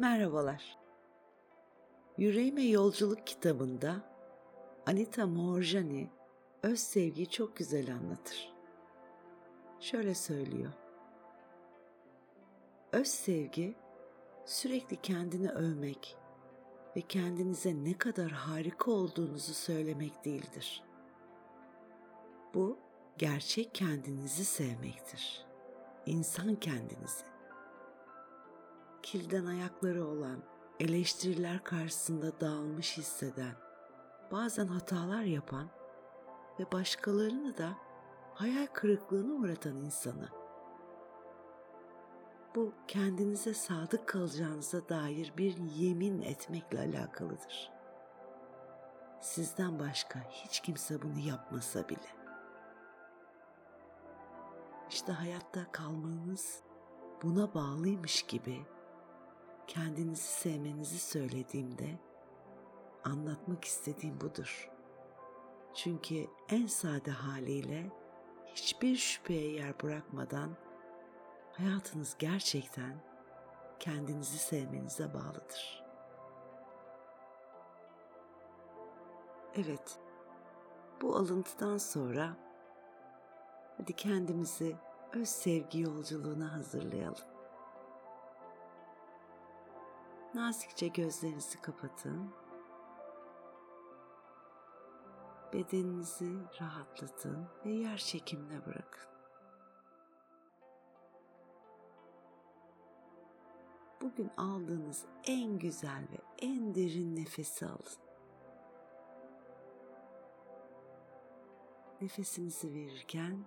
Merhabalar. Yüreğime Yolculuk kitabında Anita Morjani öz sevgiyi çok güzel anlatır. Şöyle söylüyor. Öz sevgi sürekli kendini övmek ve kendinize ne kadar harika olduğunuzu söylemek değildir. Bu gerçek kendinizi sevmektir. İnsan kendinizi. Kilden ayakları olan, eleştiriler karşısında dağılmış hisseden, bazen hatalar yapan ve başkalarını da hayal kırıklığına uğratan insanı. Bu kendinize sadık kalacağınıza dair bir yemin etmekle alakalıdır. Sizden başka hiç kimse bunu yapmasa bile. İşte hayatta kalmanız buna bağlıymış gibi kendinizi sevmenizi söylediğimde anlatmak istediğim budur. Çünkü en sade haliyle hiçbir şüpheye yer bırakmadan hayatınız gerçekten kendinizi sevmenize bağlıdır. Evet, bu alıntıdan sonra hadi kendimizi öz sevgi yolculuğuna hazırlayalım. Nazikçe gözlerinizi kapatın. Bedeninizi rahatlatın ve yer çekimine bırakın. Bugün aldığınız en güzel ve en derin nefesi alın. Nefesinizi verirken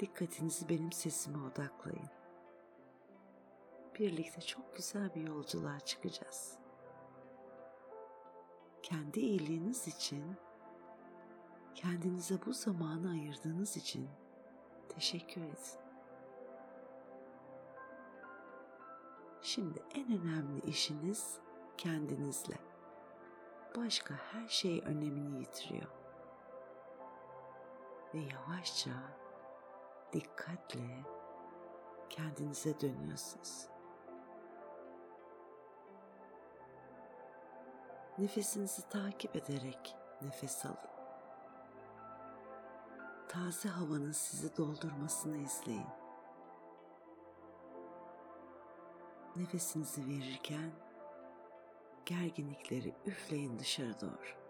dikkatinizi benim sesime odaklayın birlikte çok güzel bir yolculuğa çıkacağız. Kendi iyiliğiniz için, kendinize bu zamanı ayırdığınız için teşekkür edin. Şimdi en önemli işiniz kendinizle. Başka her şey önemini yitiriyor. Ve yavaşça, dikkatle kendinize dönüyorsunuz. Nefesinizi takip ederek nefes alın. Taze havanın sizi doldurmasını izleyin. Nefesinizi verirken gerginlikleri üfleyin dışarı doğru.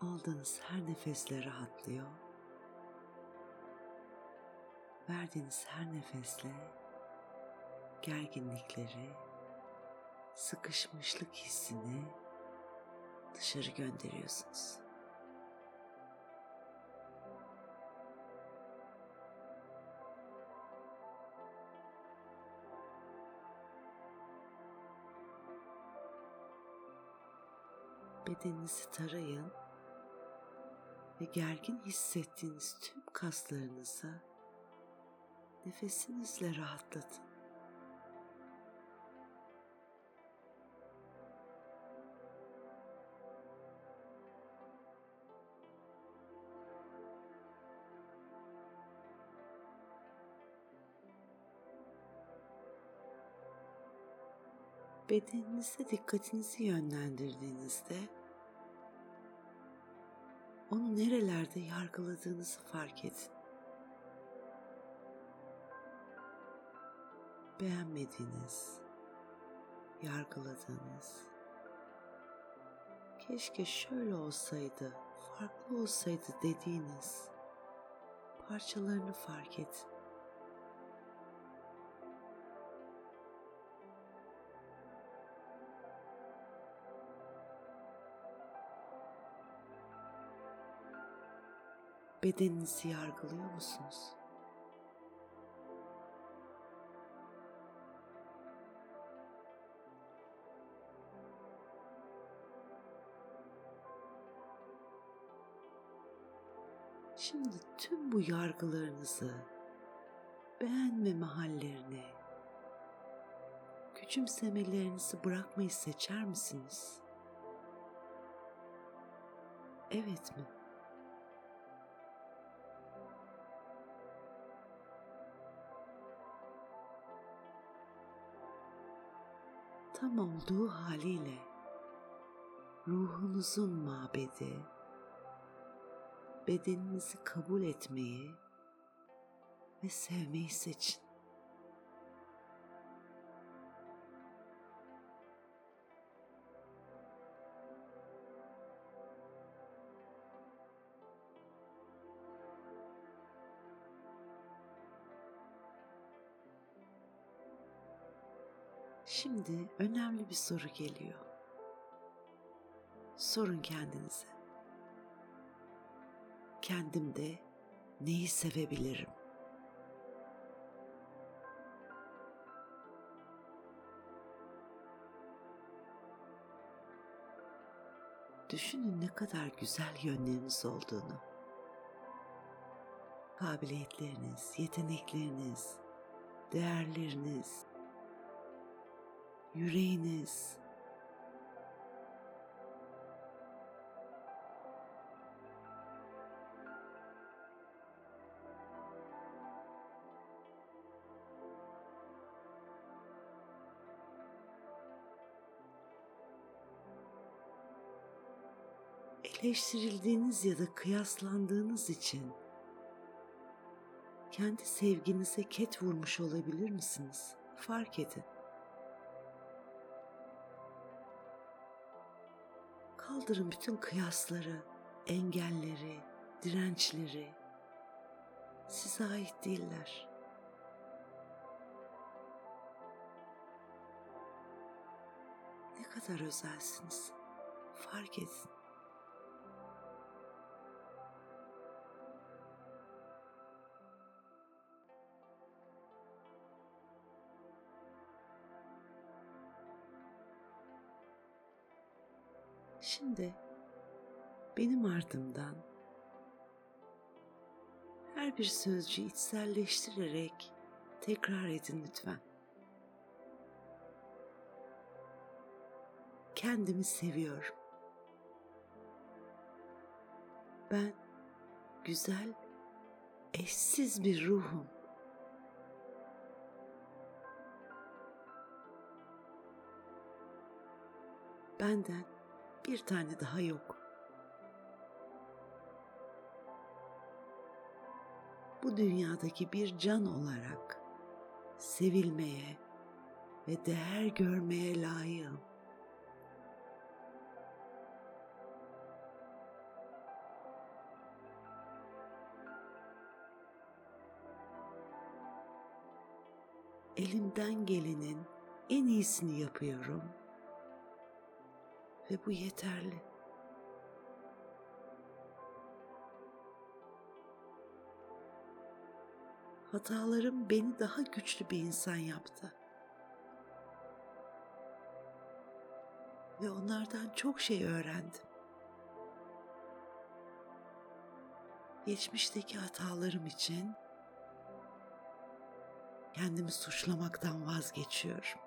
Aldığınız her nefesle rahatlıyor. Verdiğiniz her nefesle gerginlikleri sıkışmışlık hissini dışarı gönderiyorsunuz. Bedeninizi tarayın ve gergin hissettiğiniz tüm kaslarınızı nefesinizle rahatlatın. Bedeninize dikkatinizi yönlendirdiğinizde onu nerelerde yargıladığınızı fark edin. Beğenmediğiniz, yargıladığınız, keşke şöyle olsaydı, farklı olsaydı dediğiniz parçalarını fark edin. Bedeninizi yargılıyor musunuz? Şimdi tüm bu yargılarınızı, beğenmeme hallerini, küçümsemelerinizi bırakmayı seçer misiniz? Evet mi? Tam olduğu haliyle ruhunuzun mabedi bedeninizi kabul etmeyi ve sevmeyi seçin. Şimdi önemli bir soru geliyor. Sorun kendinize. Kendimde neyi sevebilirim? Düşünün ne kadar güzel yönleriniz olduğunu. Kabiliyetleriniz, yetenekleriniz, değerleriniz, yüreğiniz. Eleştirildiğiniz ya da kıyaslandığınız için kendi sevginize ket vurmuş olabilir misiniz? Fark edin. Kaldırın bütün kıyasları, engelleri, dirençleri. Size ait değiller. Ne kadar özelsiniz. Fark edin. Benim ardımdan her bir sözcüğü içselleştirerek tekrar edin lütfen. Kendimi seviyorum. Ben güzel, eşsiz bir ruhum. Benden bir tane daha yok. Bu dünyadaki bir can olarak sevilmeye ve değer görmeye layığım. Elimden gelenin en iyisini yapıyorum.'' ve bu yeterli. Hatalarım beni daha güçlü bir insan yaptı. Ve onlardan çok şey öğrendim. Geçmişteki hatalarım için kendimi suçlamaktan vazgeçiyorum.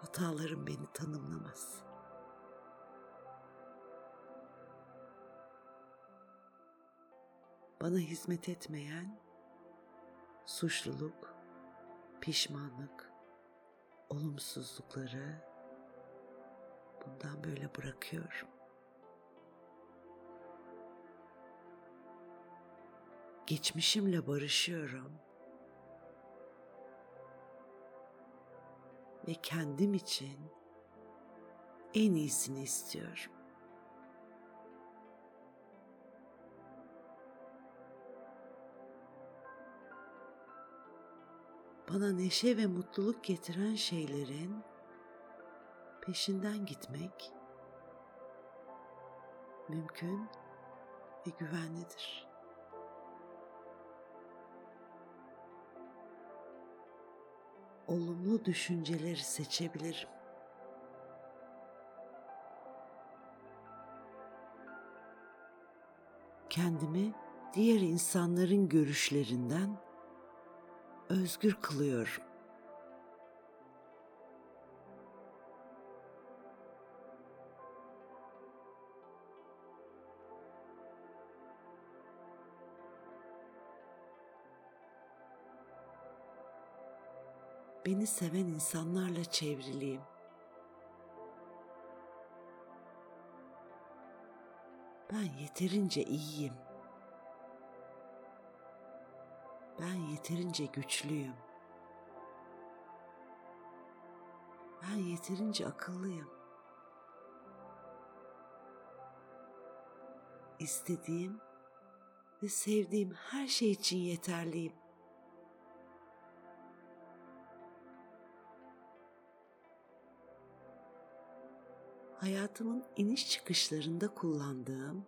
hatalarım beni tanımlamaz. Bana hizmet etmeyen suçluluk, pişmanlık, olumsuzlukları bundan böyle bırakıyorum. Geçmişimle barışıyorum ve kendim için en iyisini istiyorum. Bana neşe ve mutluluk getiren şeylerin peşinden gitmek mümkün ve güvenlidir. olumlu düşünceleri seçebilirim. Kendimi diğer insanların görüşlerinden özgür kılıyorum. beni seven insanlarla çevriliyim. Ben yeterince iyiyim. Ben yeterince güçlüyüm. Ben yeterince akıllıyım. İstediğim ve sevdiğim her şey için yeterliyim. Hayatımın iniş çıkışlarında kullandığım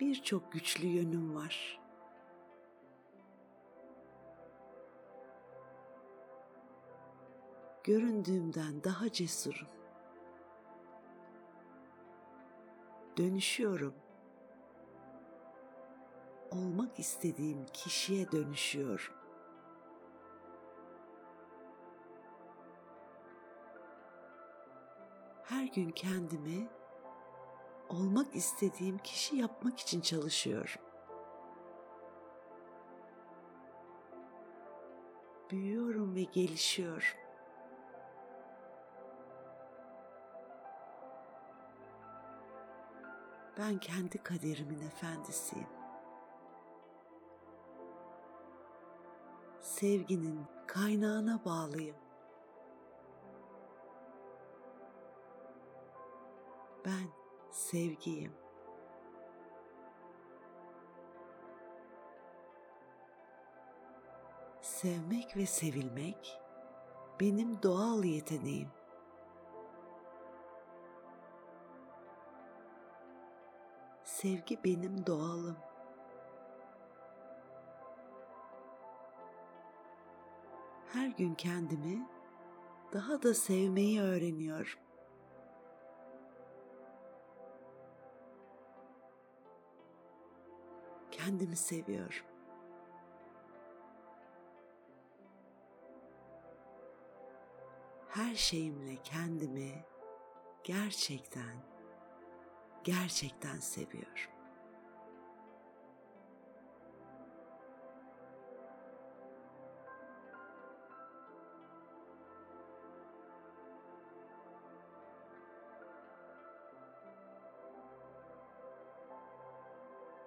birçok güçlü yönüm var. Göründüğümden daha cesurum. Dönüşüyorum. Olmak istediğim kişiye dönüşüyorum. Her gün kendimi olmak istediğim kişi yapmak için çalışıyorum. Büyüyorum ve gelişiyorum. Ben kendi kaderimin efendisiyim. Sevginin kaynağına bağlıyım. Ben sevgiyim. Sevmek ve sevilmek benim doğal yeteneğim. Sevgi benim doğalım. Her gün kendimi daha da sevmeyi öğreniyorum. Kendimi seviyorum. Her şeyimle kendimi gerçekten gerçekten seviyorum.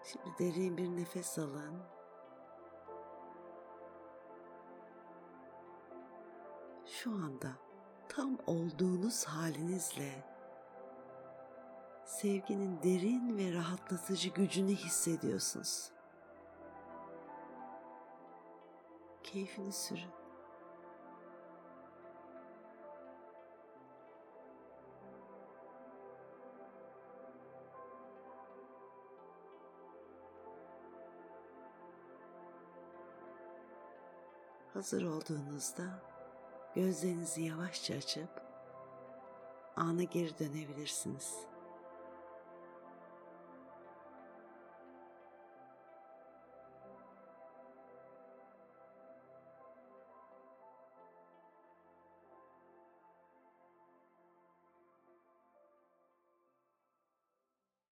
Şimdi derin bir nefes alın. Şu anda tam olduğunuz halinizle sevginin derin ve rahatlatıcı gücünü hissediyorsunuz. Keyfini sürün. Hazır olduğunuzda gözlerinizi yavaşça açıp ana geri dönebilirsiniz.